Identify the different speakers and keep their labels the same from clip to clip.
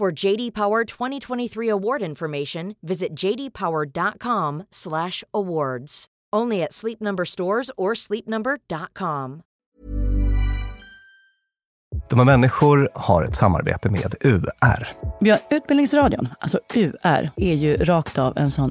Speaker 1: For JD Power 2023 award information, visit jdpower.com/awards. Only at Sleep Number stores or sleepnumber.com.
Speaker 2: Dumma människor har ett samarbete med UR.
Speaker 3: Ja, Utbildningsradion, alltså UR, är ju rakt av en sån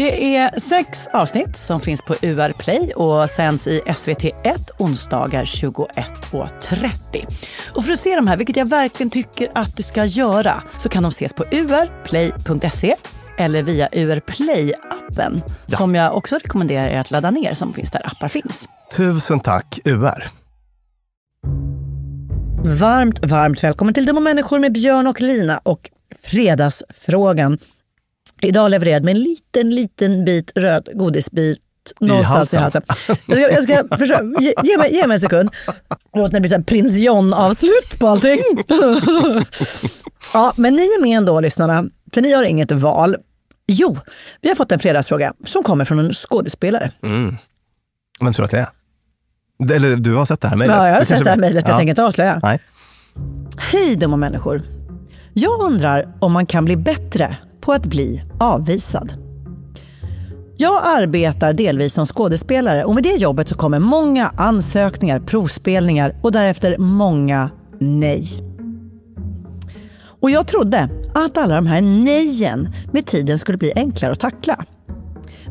Speaker 3: Det är sex avsnitt som finns på UR Play och sänds i SVT1 onsdagar 21.30. Och för att se de här, vilket jag verkligen tycker att du ska göra, så kan de ses på urplay.se eller via UR Play-appen ja. som jag också rekommenderar er att ladda ner som finns där appar finns.
Speaker 2: Tusen tack UR!
Speaker 3: Varmt, varmt välkommen till Dumma människor med Björn och Lina och Fredagsfrågan Idag levererad med en liten, liten bit röd godisbit någonstans i halsen. I halsen. Jag ska, jag ska försöka, ge, ge, mig, ge mig en sekund. Låt det bli så prins John-avslut på allting. ja, men ni är med ändå, lyssnarna. För ni har inget val. Jo, vi har fått en fredagsfråga som kommer från en skådespelare.
Speaker 2: Mm. Vem tror du att det är? Eller du har sett det här mejlet?
Speaker 3: Ja, jag har sett det här mejlet. Jag ja. tänker inte avslöja.
Speaker 2: Nej.
Speaker 3: Hej dumma människor. Jag undrar om man kan bli bättre på att bli avvisad. Jag arbetar delvis som skådespelare och med det jobbet så kommer många ansökningar, provspelningar och därefter många nej. Och jag trodde att alla de här nejen med tiden skulle bli enklare att tackla.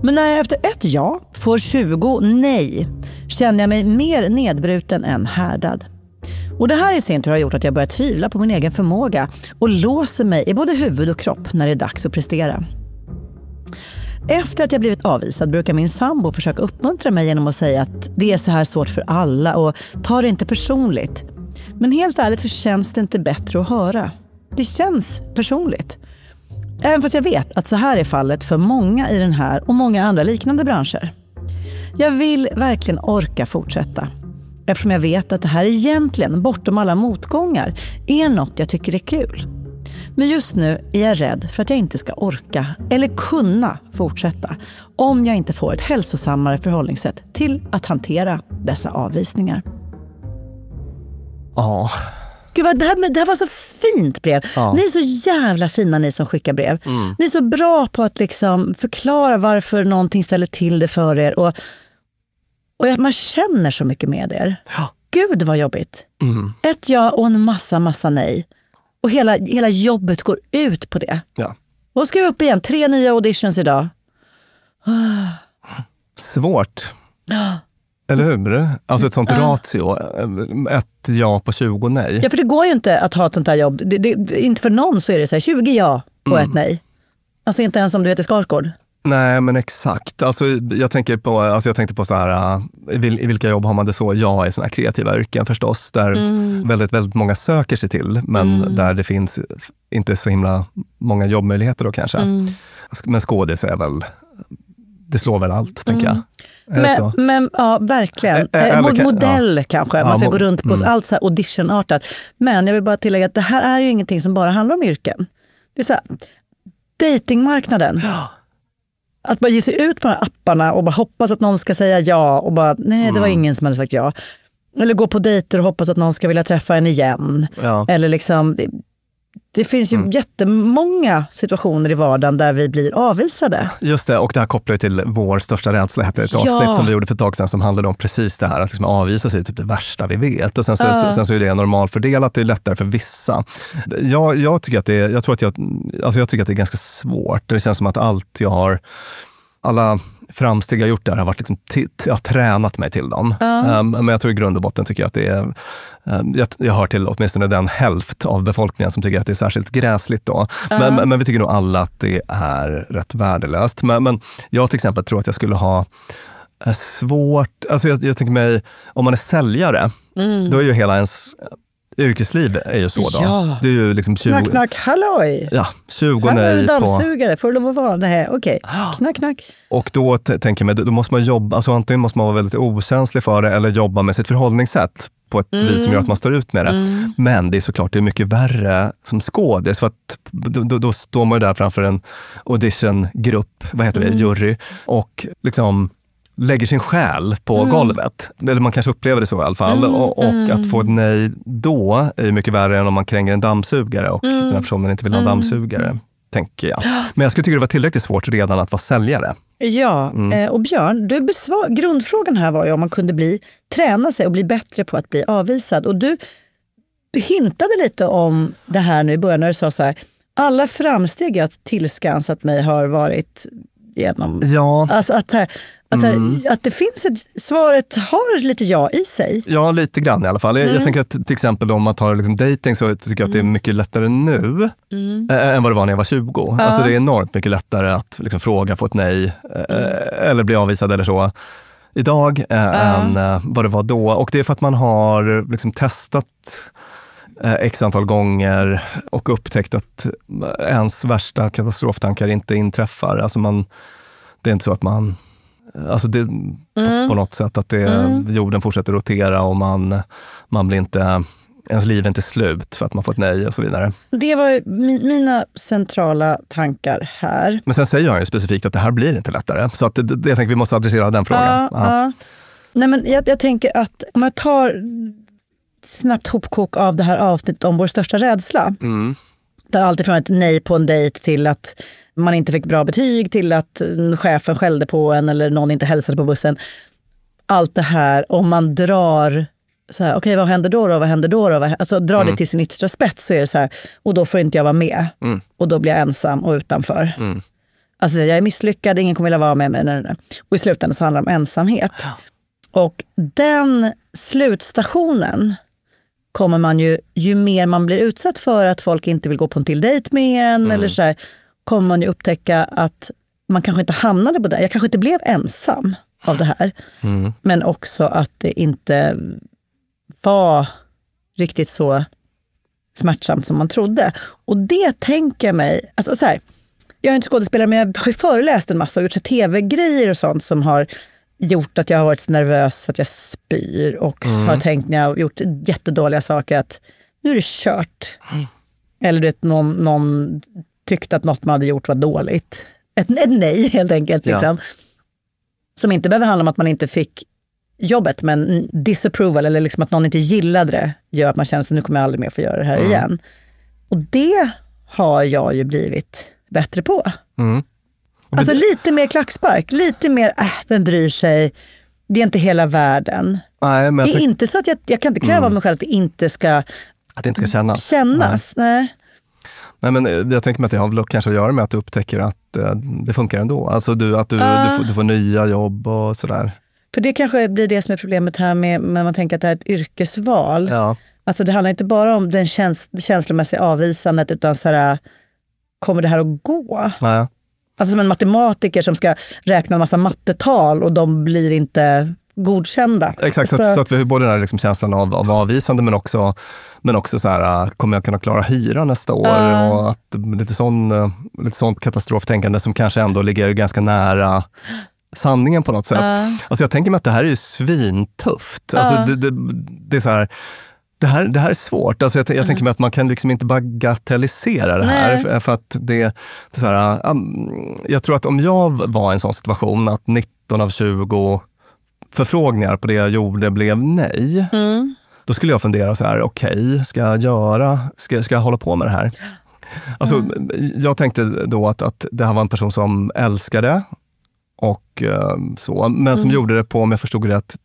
Speaker 3: Men när jag efter ett ja får 20 nej känner jag mig mer nedbruten än härdad. Och Det här i sin tur har gjort att jag börjar tvivla på min egen förmåga och låser mig i både huvud och kropp när det är dags att prestera. Efter att jag blivit avvisad brukar min sambo försöka uppmuntra mig genom att säga att det är så här svårt för alla och ta det inte personligt. Men helt ärligt så känns det inte bättre att höra. Det känns personligt. Även fast jag vet att så här är fallet för många i den här och många andra liknande branscher. Jag vill verkligen orka fortsätta. Eftersom jag vet att det här egentligen, bortom alla motgångar, är något jag tycker är kul. Men just nu är jag rädd för att jag inte ska orka eller kunna fortsätta om jag inte får ett hälsosammare förhållningssätt till att hantera dessa avvisningar.
Speaker 2: Ja.
Speaker 3: Gud, vad, det, här, det här var så fint brev. Ja. Ni är så jävla fina ni som skickar brev. Mm. Ni är så bra på att liksom förklara varför någonting ställer till det för er. Och och man känner så mycket med er.
Speaker 2: Ja.
Speaker 3: Gud vad jobbigt.
Speaker 2: Mm.
Speaker 3: Ett ja och en massa, massa nej. Och hela, hela jobbet går ut på det.
Speaker 2: Ja.
Speaker 3: Och ska vi upp igen. Tre nya auditions idag.
Speaker 2: Svårt. Eller hur? Alltså ett sånt ratio. Ett ja på 20 nej.
Speaker 3: Ja, för det går ju inte att ha ett sånt här jobb. Det, det, inte för någon så är det så här, 20 ja och mm. ett nej. Alltså inte ens om du heter Skarsgård.
Speaker 2: Nej, men exakt. Alltså, jag, tänker på, alltså jag tänkte på så här, uh, i vilka jobb har man det så? Ja, i såna kreativa yrken förstås, där mm. väldigt, väldigt många söker sig till, men mm. där det finns inte så himla många jobbmöjligheter då kanske. Mm. Men skådis är väl, det slår väl allt, tänker jag.
Speaker 3: Mm. Men, men, ja, verkligen. Ä Mod modell ja. kanske, man ska ja, gå runt på mm. allt så här auditionartat. Men jag vill bara tillägga att det här är ju ingenting som bara handlar om yrken. Det är så här, datingmarknaden.
Speaker 2: Ja
Speaker 3: Att bara ge sig ut på de här apparna och bara hoppas att någon ska säga ja och bara nej det var
Speaker 2: Mm.
Speaker 3: ingen som hade sagt ja. Eller gå på dejter och hoppas att någon ska vilja träffa en igen.
Speaker 2: Ja.
Speaker 3: Eller liksom, det, finns ju
Speaker 2: Mm.
Speaker 3: jättemånga situationer i vardagen där vi blir avvisade.
Speaker 2: Just det, och det här kopplar ju till vår största rädsla, hette ett
Speaker 3: Ja.
Speaker 2: avsnitt som vi gjorde för ett tag sedan som handlade om precis det här, att liksom avvisa sig är typ det värsta vi vet. Och sen så,
Speaker 3: Ja.
Speaker 2: sen så är det normalfördelat, det är lättare för vissa. Jag, jag, tycker att det är, jag, tror att jag, alltså jag tycker att det är ganska svårt. Det känns som att allt jag har, alla framsteg jag gjort där har varit liksom jag har tränat mig till dem. Um, men jag tror i grund och botten tycker jag att det är, um, jag, jag hör till åtminstone den hälft av befolkningen som tycker att det är särskilt gräsligt då. Men, men, men vi tycker nog alla att det är rätt värdelöst. Men, men jag till exempel tror att jag skulle ha eh, svårt, alltså jag, jag tänker mig, om man är säljare, då är ju hela ens yrkesliv är ju så då.
Speaker 3: Ja.
Speaker 2: Det är ju liksom 20,
Speaker 3: Knack, knack, halloj!
Speaker 2: Ja, 20
Speaker 3: Här är
Speaker 2: nej på...
Speaker 3: dammsugare, får du lov att vara? Nej, okej. Knack, knack.
Speaker 2: Och då tänker jag mig, då måste man jobba, alltså antingen måste man vara väldigt okänslig för det eller jobba med sitt förhållningssätt på ett vis som gör att man står ut med det. Men det är såklart det är mycket värre som skådis för att då, då, då står man ju där framför en auditiongrupp, vad heter det, jury och liksom lägger sin själ på golvet. Eller man kanske upplever det så i alla fall. Och, och att få ett nej då är mycket värre än om man kränger en dammsugare och den här personen inte vill ha en dammsugare. Tänker jag. Men jag skulle tycka det var tillräckligt svårt redan att vara säljare.
Speaker 3: Ja,
Speaker 2: Mm.
Speaker 3: eh, och Björn, du besvar, grundfrågan här var ju om man kunde bli, träna sig och bli bättre på att bli avvisad. Och du hintade lite om det här nu i början när du sa så här, alla framsteg jag tillskansat mig har varit genom...
Speaker 2: Ja,
Speaker 3: Alltså att, här- att, så
Speaker 2: Mm.
Speaker 3: här, att det finns ett, svaret har lite ja i sig.
Speaker 2: Ja, lite grann i alla fall. Jag,
Speaker 3: Mm.
Speaker 2: jag tänker att till exempel om man tar liksom dating så tycker jag att det är mycket lättare nu
Speaker 3: Mm.
Speaker 2: äh, än vad det var när jag var 20. Alltså det är enormt mycket lättare att liksom fråga, få ett nej äh, eller bli avvisad eller så idag äh, än vad det var då. Och det är för att man har liksom testat x antal gånger och upptäckt att ens värsta katastroftankar inte inträffar. Alltså man, det är inte så att man Alltså det, på, på något sätt att det, jorden fortsätter rotera och man, man blir inte, ens liv är inte slut för att man fått nej och så vidare.
Speaker 3: Det var mi- mina centrala tankar här.
Speaker 2: Men sen säger han ju specifikt att det här blir inte lättare. Så att det, det, jag tänker vi måste adressera den frågan.
Speaker 3: Ja, ja. Nej, men jag, jag tänker att om jag tar snabbt hopkok av det här avsnittet om vår största rädsla.
Speaker 2: Mm.
Speaker 3: Där allt ifrån ett nej på en dejt till att man inte fick bra betyg till att mm, chefen skällde på en eller någon inte hälsade på bussen. Allt det här, om man drar så här, okej vad händer då? då? Vad händer då? då? Alltså drar det till sin yttersta spets så är det så här, och då får inte jag vara med.
Speaker 2: Mm.
Speaker 3: Och då blir jag ensam och utanför.
Speaker 2: Mm.
Speaker 3: Alltså jag är misslyckad, ingen kommer vilja vara med mig. Nej, nej. Och i slutändan så handlar det om ensamhet. Och den slutstationen kommer man ju, ju mer man blir utsatt för att folk inte vill gå på en till dejt med en, eller så här, kommer man ju upptäcka att man kanske inte hamnade på det. Jag kanske inte blev ensam av det här.
Speaker 2: Mm.
Speaker 3: Men också att det inte var riktigt så smärtsamt som man trodde. Och det tänker mig, alltså så här, jag är inte skådespelare men jag har ju föreläst en massa och gjort tv-grejer och sånt som har gjort att jag har varit så nervös att jag spyr och har tänkt när jag har gjort jättedåliga saker att nu är det kört. Eller du vet, någon, någon tyckte att något man hade gjort var dåligt. Ett, ett nej helt enkelt.
Speaker 2: Ja.
Speaker 3: Liksom. Som inte behöver handla om att man inte fick jobbet, men disapproval eller liksom att någon inte gillade det gör att man känner att nu kommer jag aldrig mer få göra det här igen. Och det har jag ju blivit bättre på.
Speaker 2: Mm.
Speaker 3: Alltså lite mer klackspark, lite mer, äh, vem bryr sig? Det är inte hela världen.
Speaker 2: Nej, men
Speaker 3: Det är inte så att jag, jag kan inte kräva av mig själv att det inte ska
Speaker 2: att det inte ska kännas.
Speaker 3: kännas. Nej.
Speaker 2: Nej, men eh, jag tänker mig att det har väl kanske att göra med att du upptäcker att eh, det funkar ändå. Alltså du, att du,
Speaker 3: Ah.
Speaker 2: du, får, du får nya jobb och sådär.
Speaker 3: För det kanske blir det som är problemet här med när man tänker att det här är ett yrkesval.
Speaker 2: Ja.
Speaker 3: Alltså det handlar inte bara om den käns känslomässiga avvisandet utan så här, kommer det här att gå?
Speaker 2: Nej.
Speaker 3: Alltså som en matematiker som ska räkna en massa mattetal och de blir inte godkända.
Speaker 2: Exakt, så,
Speaker 3: Så-
Speaker 2: att, så att vi har både den här liksom känslan av, av avvisande men också, men också så här, äh, kommer jag kunna klara hyran nästa år?
Speaker 3: Ja.
Speaker 2: Och att, lite, sån, äh, lite sånt katastroftänkande som kanske ändå ligger ganska nära sanningen på något sätt.
Speaker 3: Ja.
Speaker 2: Alltså jag tänker mig att det här är ju svintufft. Alltså
Speaker 3: Ja.
Speaker 2: det, det, det är så här, Det här, det här är svårt. Alltså jag, jag tänker mig att man kan liksom inte bagatellisera det här. För, för att det, så här, um, jag tror att om jag var i en sån situation att 19 av 20 förfrågningar på det jag gjorde blev nej.
Speaker 3: Mm.
Speaker 2: Då skulle jag fundera så här, okej, ska jag göra, ska, ska jag hålla på med det här? Alltså,
Speaker 3: Mm.
Speaker 2: Jag tänkte då att, att det här var en person som älskade och eh, så, men som gjorde det på, om jag förstod det rätt,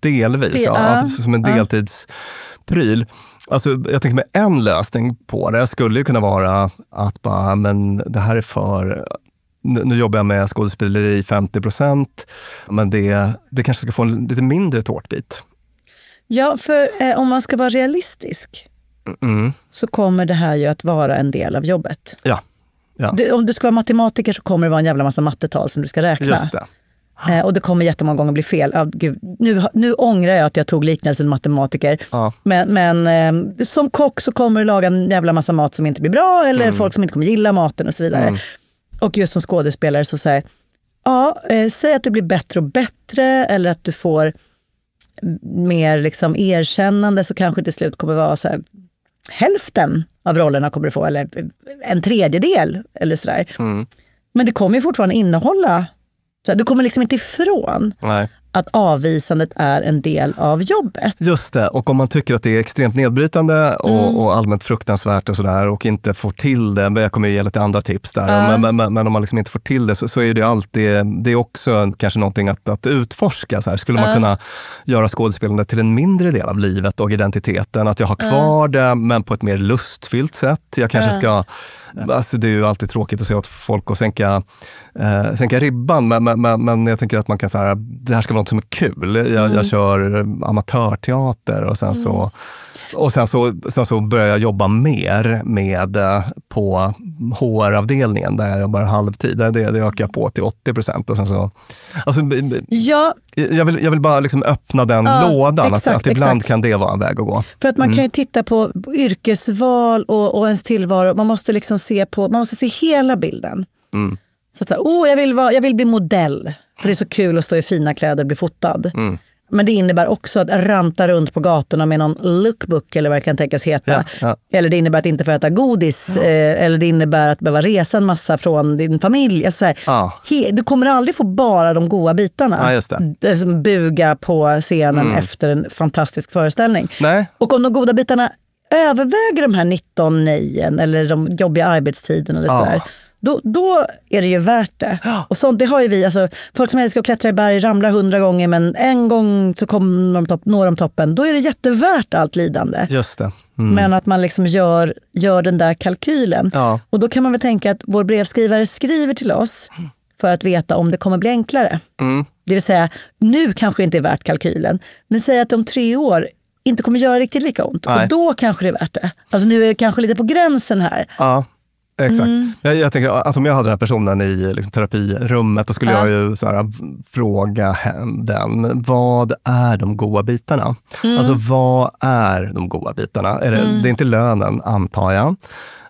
Speaker 2: delvis.
Speaker 3: Det-
Speaker 2: ja, som en deltidspryl. Alltså, jag tänker mig en lösning på det skulle ju kunna vara att bara, men det här är för nu jobbar jag med skådespeleri 50 procent, men det, det kanske ska få en lite mindre tårtbit.
Speaker 3: Ja, för eh, om man ska vara realistisk
Speaker 2: Mm.
Speaker 3: så kommer det här ju att vara en del av jobbet.
Speaker 2: Ja, ja.
Speaker 3: Det, om du ska vara matematiker så kommer det vara en jävla massa mattetal som du ska räkna.
Speaker 2: just det.
Speaker 3: Eh, och det kommer jättemånga gånger bli fel. Ja, gud, nu, nu ångrar jag att jag tog liknelsen matematiker.
Speaker 2: Ja.
Speaker 3: Men, men eh, som kock så kommer du laga en jävla massa mat som inte blir bra eller
Speaker 2: Mm.
Speaker 3: folk som inte kommer gilla maten och så vidare. Och just som skådespelare så säger ja, eh, säg att du blir bättre och bättre eller att du får mer liksom erkännande så kanske till slut kommer vara så här, hälften av rollerna kommer du få eller en tredjedel eller sådär.
Speaker 2: Mm.
Speaker 3: Men det kommer ju fortfarande innehålla, du kommer liksom inte ifrån
Speaker 2: Nej
Speaker 3: att avvisandet är en del av jobbet.
Speaker 2: Just det, och om man tycker att det är extremt nedbrytande och,
Speaker 3: Mm.
Speaker 2: och allmänt fruktansvärt och sådär och inte får till det, jag kommer ju ge lite andra tips där,
Speaker 3: Ja.
Speaker 2: men, men, men, om man liksom inte får till det så, så är det alltid, det är också kanske någonting att, att utforska. Så här. Skulle man kunna göra skådespelande till en mindre del av livet och identiteten? Att jag har kvar det, men på ett mer lustfyllt sätt. Jag kanske ska, alltså det är ju alltid tråkigt att se åt folk och sänka, eh, sänka ribban, men, men, men, jag tänker att man kan säga det här ska vara något som är kul. Jag,
Speaker 3: Mm.
Speaker 2: jag kör amatörteater och sen så och sen så, sen så började jag jobba mer med eh, på HR-avdelningen där jag jobbar halvtid. Det, det ökar jag på till 80 procent. Alltså,
Speaker 3: Ja,
Speaker 2: jag, vill, jag vill bara liksom öppna den
Speaker 3: Ja,
Speaker 2: lådan.
Speaker 3: exakt,
Speaker 2: att, att ibland
Speaker 3: exakt.
Speaker 2: kan det vara en väg att gå.
Speaker 3: för att man kan ju titta på yrkesval och, och ens tillvaro. Man måste liksom se på, man måste se hela bilden.
Speaker 2: Mm.
Speaker 3: Så att säga, oh, jag, vill vara, jag vill bli modell, för det är så kul att stå i fina kläder och bli fotad.
Speaker 2: Mm.
Speaker 3: Men det innebär också att ranta runt på gatorna med någon lookbook eller vad det kan tänkas heta.
Speaker 2: Ja, ja.
Speaker 3: Eller det innebär att inte få äta godis. Eh, eller det innebär att behöva resa en massa från din familj. Alltså så här,
Speaker 2: Ja.
Speaker 3: du kommer aldrig få bara de goda bitarna.
Speaker 2: Ja,
Speaker 3: Som buga på scenen efter en fantastisk föreställning.
Speaker 2: Nej,
Speaker 3: Och om de goda bitarna överväger de här 19 nejen eller de jobbiga arbetstiderna eller
Speaker 2: Ja.
Speaker 3: Då, då är det ju värt det. Och sånt, det har ju vi, alltså, folk som älskar att klättra i berg ramlar hundra gånger men en gång så kommer de topp, når de toppen. Då är det jättevärt allt lidande.
Speaker 2: just det. Mm.
Speaker 3: Men att man liksom gör, gör den där kalkylen.
Speaker 2: Ja.
Speaker 3: Och då kan man väl tänka att vår brevskrivare skriver till oss för att veta om det kommer bli enklare.
Speaker 2: Mm.
Speaker 3: Det vill säga, nu kanske det inte är värt kalkylen. Men säg att om tre år inte kommer göra riktigt lika ont.
Speaker 2: Nej.
Speaker 3: Och då kanske det är värt det. Alltså nu är det kanske lite på gränsen här.
Speaker 2: Ja, exakt.
Speaker 3: Mm.
Speaker 2: Jag, jag tänker att om jag hade den här personen i liksom, terapirummet, då skulle
Speaker 3: Ja.
Speaker 2: jag ju så här, fråga den, vad är de goda bitarna?
Speaker 3: Mm.
Speaker 2: Alltså vad är de goda bitarna? Är det, det är inte lönen, antar jag.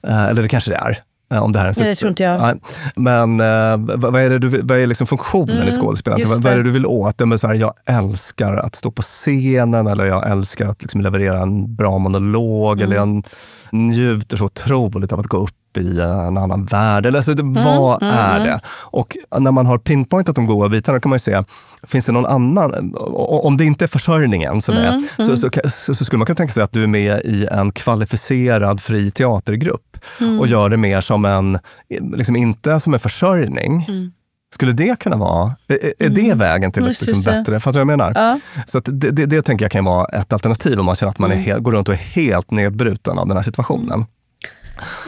Speaker 2: Eh, eller det kanske det är. eh, Om det här är en
Speaker 3: Nej, det tror inte jag.
Speaker 2: Nej. Men eh, vad, är, det du, vad är liksom funktionen i skådespelandet?
Speaker 3: Mm,
Speaker 2: Vad, vad är
Speaker 3: det.
Speaker 2: du vill åt? Ja, men så här, jag älskar att stå på scenen eller jag älskar att liksom leverera en bra monolog eller
Speaker 3: Mm.
Speaker 2: jag njuter så otroligt av att gå upp i en annan värld. Eller, alltså, det,
Speaker 3: Mm,
Speaker 2: vad är det? Och när man har pinpointat de goda bitarna kan man ju se, finns det någon annan? Om det inte är försörjningen som
Speaker 3: Mm,
Speaker 2: är, så, så, så, så skulle man kunna tänka sig att du är med i en kvalificerad fri teatergrupp
Speaker 3: Mm.
Speaker 2: och gör det mer som en, liksom inte som en försörjning.
Speaker 3: Mm.
Speaker 2: Skulle det kunna vara, är, är det vägen till ett liksom, bättre, fattar du vad jag menar?
Speaker 3: Ja.
Speaker 2: Så det, det, det tänker jag kan vara ett alternativ om man känner att man är går runt och är helt nedbruten av den här situationen.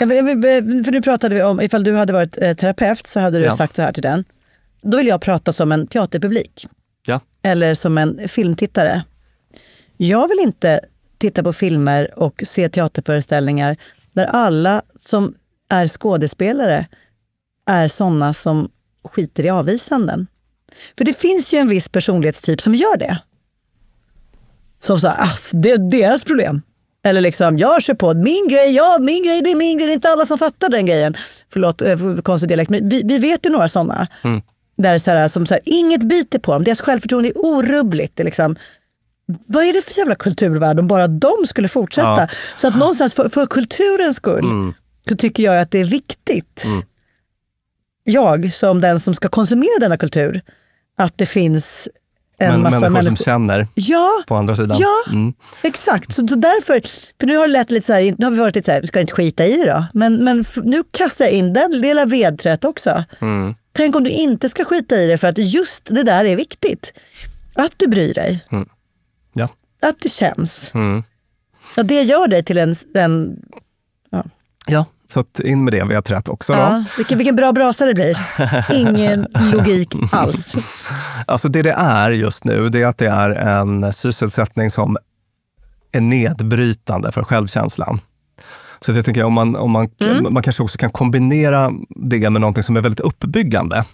Speaker 3: Vill- För nu pratade vi om, ifall du hade varit eh, terapeut så hade du
Speaker 2: Ja.
Speaker 3: sagt så här till den. Då vill jag prata som en teaterpublik.
Speaker 2: Ja.
Speaker 3: Eller som en filmtittare. Jag vill inte titta på filmer och se teaterföreställningar där alla som är skådespelare är sådana som skiter i avvisanden. För det finns ju en viss personlighetstyp som gör det. Som säger, ah, det är deras problem. Eller liksom, jag kör på, min grej, ja min grej, det är min grej. Det är inte alla som fattar den grejen. Förlåt eh, för konstig dialekt, men vi, vi vet ju några sådana. Där så här, som så här, inget biter på dem, deras självförtroende är orubbligt. Det är liksom, vad är det för jävla kulturvärld om bara de skulle fortsätta?
Speaker 2: Ja.
Speaker 3: Så att någonstans för, för kulturens skull så tycker jag att det är viktigt, jag som den som ska konsumera denna kultur, att det finns en
Speaker 2: Men
Speaker 3: massa
Speaker 2: människor,
Speaker 3: människor.
Speaker 2: som känner
Speaker 3: Ja,
Speaker 2: på andra sidan.
Speaker 3: Ja,
Speaker 2: Mm.
Speaker 3: exakt. Så, så därför, för nu har det lät lite så här, nu har vi varit lite så här, vi ska inte skita i det då. Men, men nu kastar jag in den lilla vedträet också.
Speaker 2: Mm.
Speaker 3: Tänk om du inte ska skita i det för att just det där är viktigt. Att du bryr dig,
Speaker 2: Ja.
Speaker 3: att det känns.
Speaker 2: Mm.
Speaker 3: Att det gör dig till en... en
Speaker 2: ja, så in med det vedträet också. Då.
Speaker 3: ja, vilken, vilken bra brasa det blir. Ingen logik alls.
Speaker 2: Alltså det det är just nu, det är att det är en sysselsättning som är nedbrytande för självkänslan. Så jag tänker om man, om man,
Speaker 3: Mm.
Speaker 2: man kanske också kan kombinera det med någonting som är väldigt uppbyggande.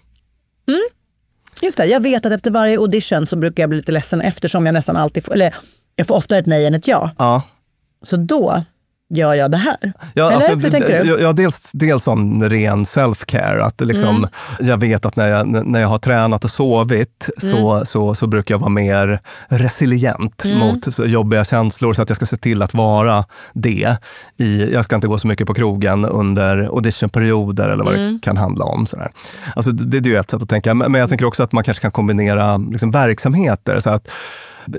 Speaker 3: Just det, jag vet att efter varje audition så brukar jag bli lite ledsen eftersom jag nästan alltid får, eller jag får oftare ett nej än ett ja.
Speaker 2: Ja,
Speaker 3: Så då gör jag det här.
Speaker 2: Ja,
Speaker 3: Eller
Speaker 2: alltså,
Speaker 3: hur tänker du?
Speaker 2: Ja, dels, dels sån ren self-care. Att liksom,
Speaker 3: Mm.
Speaker 2: Jag vet att när jag, när jag har tränat och sovit
Speaker 3: Mm.
Speaker 2: så, så, så brukar jag vara mer resilient
Speaker 3: Mm.
Speaker 2: mot jobbiga känslor. Så att jag ska se till att vara det. I, jag ska inte gå så mycket på krogen under auditionperioder eller vad
Speaker 3: Mm.
Speaker 2: det kan handla om. Sådär. Alltså, det, det är ju ett sätt att tänka. Men men jag tänker också att man kanske kan kombinera liksom, verksamheter. Så att,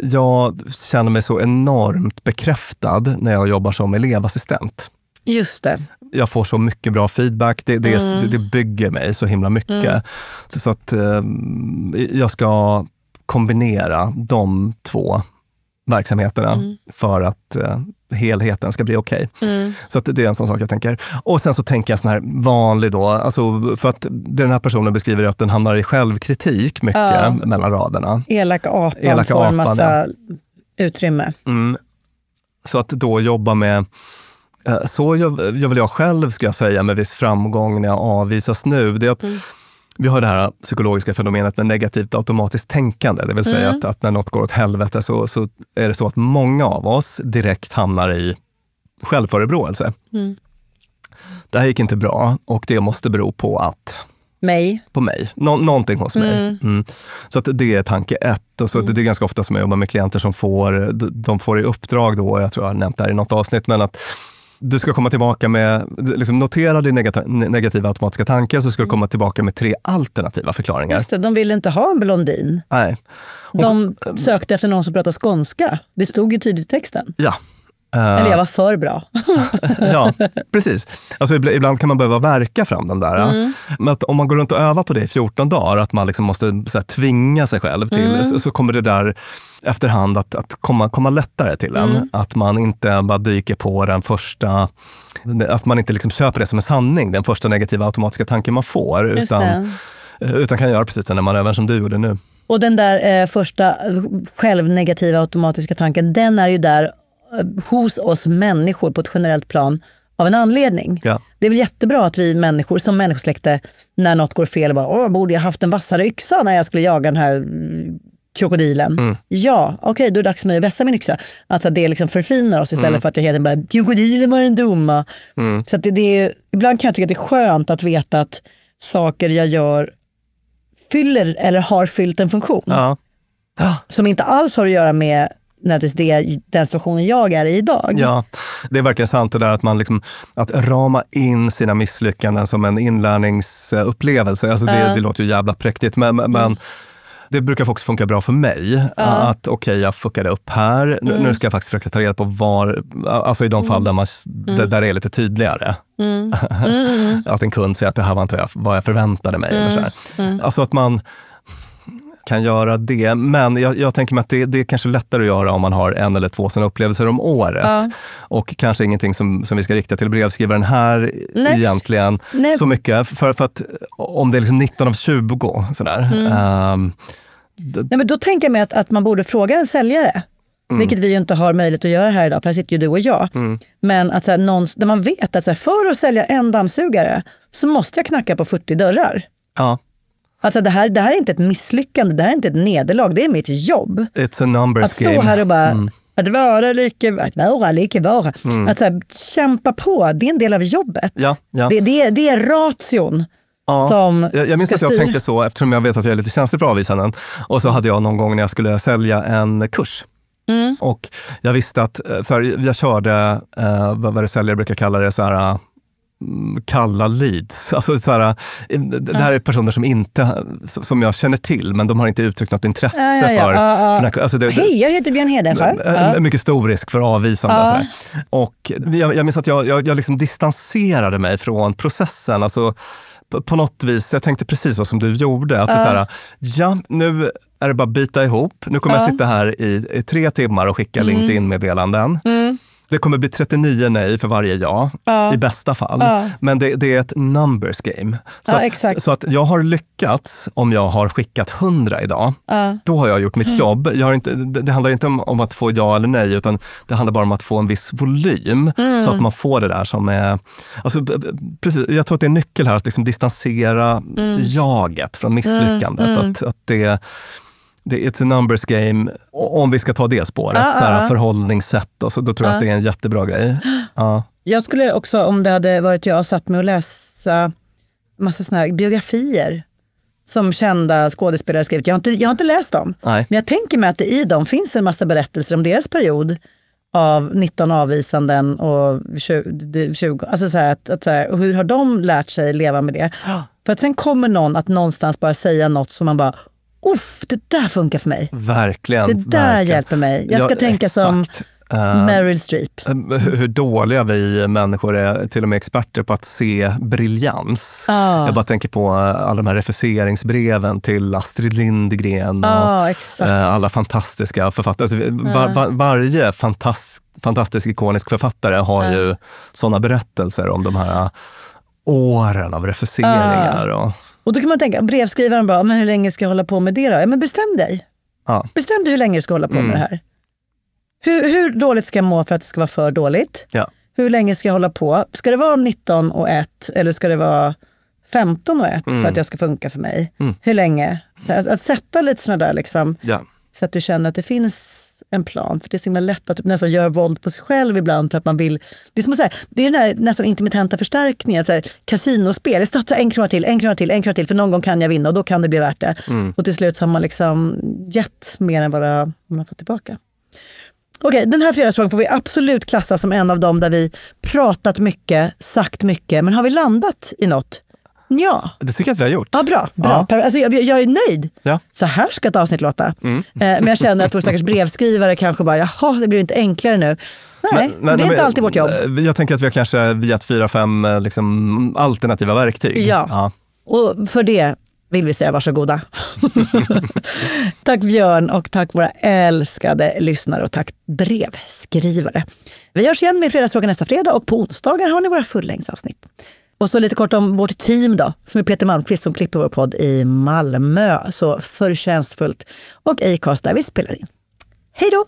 Speaker 2: jag känner mig så enormt bekräftad när jag jobbar som elevassistent
Speaker 3: Just det.
Speaker 2: jag får så mycket bra feedback. Det, det,
Speaker 3: Mm.
Speaker 2: det, bygger mig så himla mycket. Så, så att eh, jag ska kombinera de två verksamheterna
Speaker 3: Mm.
Speaker 2: för att eh, helheten ska bli okej. Så att det är en sån sak jag tänker. Och sen så tänker jag sån här vanlig då, alltså för att det den här personen beskriver är att den hamnar i självkritik mycket
Speaker 3: Ja.
Speaker 2: mellan raderna.
Speaker 3: Elaka apan
Speaker 2: Elaka
Speaker 3: får en
Speaker 2: apan,
Speaker 3: massa utrymme.
Speaker 2: Mm. Så att då jobba med eh, så gör, väl jag själv, ska jag säga, med viss framgång när jag avvisas nu. Det är att Vi har det här psykologiska fenomenet med negativt automatiskt tänkande. Det vill säga att, att när något går åt helvete så, så är det så att många av oss direkt hamnar i självförebråelse. Det här gick inte bra och det måste bero på att
Speaker 3: Mig.
Speaker 2: på mig. Nå någonting hos mig. Mm. Så att det är tanke ett. Och så det är ganska ofta som jag jobbar med klienter som får, de får i uppdrag då, jag tror jag har nämnt det här i något avsnitt, men att du ska komma tillbaka med, liksom notera din negata, negativa automatiska tanke, så ska du komma tillbaka med tre alternativa förklaringar.
Speaker 3: Just det, de ville inte ha en blondin.
Speaker 2: Nej.
Speaker 3: De sökte efter någon som pratar skånska. Det stod ju tydligt i texten.
Speaker 2: Ja.
Speaker 3: Eller jag var för bra.
Speaker 2: ja, precis. Alltså, ibland- kan man behöva verka fram den där.
Speaker 3: Mm.
Speaker 2: Men att om man går runt och övar på det i 14 dagar, att man liksom måste så här, tvinga sig själv till,
Speaker 3: Mm.
Speaker 2: så, så kommer det där efterhand att, att komma, komma lättare till en.
Speaker 3: Mm.
Speaker 2: Att man inte bara dyker på den första, att man inte liksom köper det som en sanning, den första negativa automatiska tanken man får.
Speaker 3: Just
Speaker 2: Utan,
Speaker 3: det.
Speaker 2: utan kan göra precis när man övar som du gjorde nu.
Speaker 3: Och den där eh, första eh, självnegativa automatiska tanken, den är ju där eh, hos oss människor på ett generellt plan av en anledning.
Speaker 2: Ja.
Speaker 3: Det är väl jättebra att vi människor, som människosläkte, när något går fel, bara, Åh, borde jag haft en vassare yxa när jag skulle jaga den här mm, krokodilen? Ja, okej, då är det dags för mig att vässa min yxa. Alltså det liksom förfinar oss istället för att jag hela tiden bara, krokodilen var den dumma. Så att det, det är, ibland kan jag tycka att det är skönt att veta att saker jag gör fyller eller har fyllt en funktion
Speaker 2: Ja.
Speaker 3: som inte alls har att göra med nödvändigtvis det, den situationen jag är i idag.
Speaker 2: Ja, det är verkligen sant det där att man liksom, att rama in sina misslyckanden som en inlärningsupplevelse. Alltså det, det låter ju jävla präktigt, men, men men det brukar också funka bra för mig. Att okej, jag fuckade upp här. Nu, nu ska jag faktiskt försöka ta reda på var, alltså i de fall där, man, där, där det är lite tydligare. att en kund säger att det här var inte vad jag, förväntade mig. Eller så här. Alltså att man kan göra det. Men jag, jag tänker mig att det, det är kanske lättare att göra om man har en eller två sådana upplevelser om året.
Speaker 3: Ja.
Speaker 2: Och kanske ingenting som, som vi ska rikta till brevskrivaren här
Speaker 3: Nej.
Speaker 2: egentligen
Speaker 3: Nej.
Speaker 2: så mycket. För, för att om det är liksom 19 av 20 sådär.
Speaker 3: Mm.
Speaker 2: ehm,
Speaker 3: Nej, men då tänker jag mig att, att man borde fråga en säljare. Vilket vi ju inte har möjlighet att göra här idag, för här sitter ju du och jag. Men att så här, någon, där man vet att så här, för att sälja en dammsugare så måste jag knacka på 40 dörrar.
Speaker 2: ja,
Speaker 3: Alltså det här, det här är inte ett misslyckande, det här är inte ett nederlag, det är mitt jobb.
Speaker 2: it's a numbers
Speaker 3: Att stå
Speaker 2: game.
Speaker 3: här och bara, att vara lika, att vara lika vara. Att så här, kämpa på, det är en del av jobbet.
Speaker 2: Ja, ja.
Speaker 3: Det, det, är- det är ration
Speaker 2: Ja,
Speaker 3: som
Speaker 2: jag, jag minns att jag
Speaker 3: styra.
Speaker 2: tänkte så eftersom jag vet att jag är lite känslig för avvisanden. Och så hade jag någon gång när jag skulle sälja en kurs. Mm. Och jag visste att, eh, så här, jag körde, eh, vad det säljare brukar kalla det, så här, mm, kalla leads. Alltså så här, det här är personer som, inte, som jag känner till, men de har inte uttryckt något intresse
Speaker 3: Ja, ja, ja.
Speaker 2: för... För alltså det,
Speaker 3: Hej, jag heter Björn Hedensjö.
Speaker 2: mycket stor risk för avvisande. Här. Och jag, jag minns att jag, jag, jag liksom distanserade mig från processen. Alltså, på, på något vis, jag tänkte precis så som du gjorde. Att det så här, ja, nu är det bara att bita ihop. Nu kommer jag sitta här i, i tre timmar och skicka
Speaker 3: Mm.
Speaker 2: LinkedIn-meddelanden. Det kommer bli 39 nej för varje ja,
Speaker 3: Ja.
Speaker 2: i bästa fall.
Speaker 3: Ja.
Speaker 2: Men det, det är ett numbers game. Så,
Speaker 3: Ja,
Speaker 2: att, så att jag har lyckats om jag har skickat 100 idag. Då har jag gjort
Speaker 3: Mm.
Speaker 2: mitt jobb. Jag har inte, det, det handlar inte om, om att få ja eller nej, utan det handlar bara om att få en viss volym.
Speaker 3: Mm.
Speaker 2: Så att man får det där som är... Alltså, precis, jag tror att det är en nyckel här, att liksom distansera
Speaker 3: Mm.
Speaker 2: jaget från misslyckandet. Att, att det, det är ett numbers game, om vi ska ta det spåret.
Speaker 3: Ja,
Speaker 2: så här,
Speaker 3: ja, ja.
Speaker 2: Förhållningssätt, och så, då tror jag att det är en jättebra grej. Ja.
Speaker 3: Jag skulle också, om det hade varit jag, satt mig och läsa massa såna här biografier som kända skådespelare skrivit. Jag har inte, jag har inte läst dem,
Speaker 2: Nej.
Speaker 3: men jag tänker mig att det i dem finns en massa berättelser om deras period av 19 avvisanden och 20, 20 alltså så att, att så här, och hur har de lärt sig leva med det? För att sen kommer någon att någonstans bara säga något som man bara, uff, det där funkar för mig.
Speaker 2: Verkligen.
Speaker 3: Det där
Speaker 2: verkligen.
Speaker 3: hjälper mig. Jag ska
Speaker 2: Ja,
Speaker 3: tänka som
Speaker 2: exakt. Eh,
Speaker 3: Meryl Streep.
Speaker 2: hur hur dåliga vi människor är, till och med experter på att se briljans.
Speaker 3: Ja.
Speaker 2: Jag bara tänker på eh, alla de här refuseringsbreven till Astrid Lindgren och
Speaker 3: Ja, exakt.
Speaker 2: alla fantastiska författare. Alltså, var, var, varje fantas, fantastisk ikonisk författare har ju sådana berättelser om de här åren av refuseringar. Och,
Speaker 3: Och då kan man tänka, brevskrivaren bara, men hur länge ska jag hålla på med det då? Ja, men bestäm dig.
Speaker 2: ja.
Speaker 3: Bestäm dig hur länge du ska hålla på
Speaker 2: Mm.
Speaker 3: med det här. Hur, hur dåligt ska jag må för att det ska vara för dåligt?
Speaker 2: Ja.
Speaker 3: Hur länge ska jag hålla på? Ska det vara 19 och 1 eller ska det vara 15 och 1
Speaker 2: Mm.
Speaker 3: för att det ska funka för mig? Hur länge? Så att, att sätta lite sådana där, liksom,
Speaker 2: Ja.
Speaker 3: så att du känner att det finns en plan. För det är så himla lätt att typ nästan göra våld på sig själv ibland. För att man vill, det är som att säga, det är den här nästan intermittenta förstärkningen. Så här, kasinospel, jag satsar en krona till, en krona till, en krona till. För någon gång kan jag vinna och då kan det bli värt det. Och till slut så har man liksom gett mer än vad man har fått tillbaka. Okej, den här fredagsfrågan får vi absolut klassa som en av dem där vi pratat mycket, sagt mycket. Men har vi landat i något? Ja.
Speaker 2: Det tycker jag att vi har gjort.
Speaker 3: Ja, bra. bra.
Speaker 2: Ja.
Speaker 3: Alltså, jag, jag är nöjd.
Speaker 2: Ja.
Speaker 3: Så här ska ett avsnitt låta.
Speaker 2: Mm.
Speaker 3: Eh, men jag känner att vår stackars brevskrivare kanske bara, jaha, det blir inte enklare nu. Nej, men, det är inte alltid vårt jobb.
Speaker 2: Jag tänker att vi har kanske gett fyra, fem eh, liksom, alternativa verktyg.
Speaker 3: Ja.
Speaker 2: Ja.
Speaker 3: Och för det vill vi säga varsågoda. tack Björn och tack våra älskade lyssnare och tack brevskrivare. Vi hörs igen med Fredagsfrågan nästa fredag och på onsdagar har ni våra fullängdsavsnitt. Och så lite kort om vårt team då, som är Peter Malmqvist som klipper vår podd i Malmö. Så förtjänstfullt. Och Acast där vi spelar in. Hej då!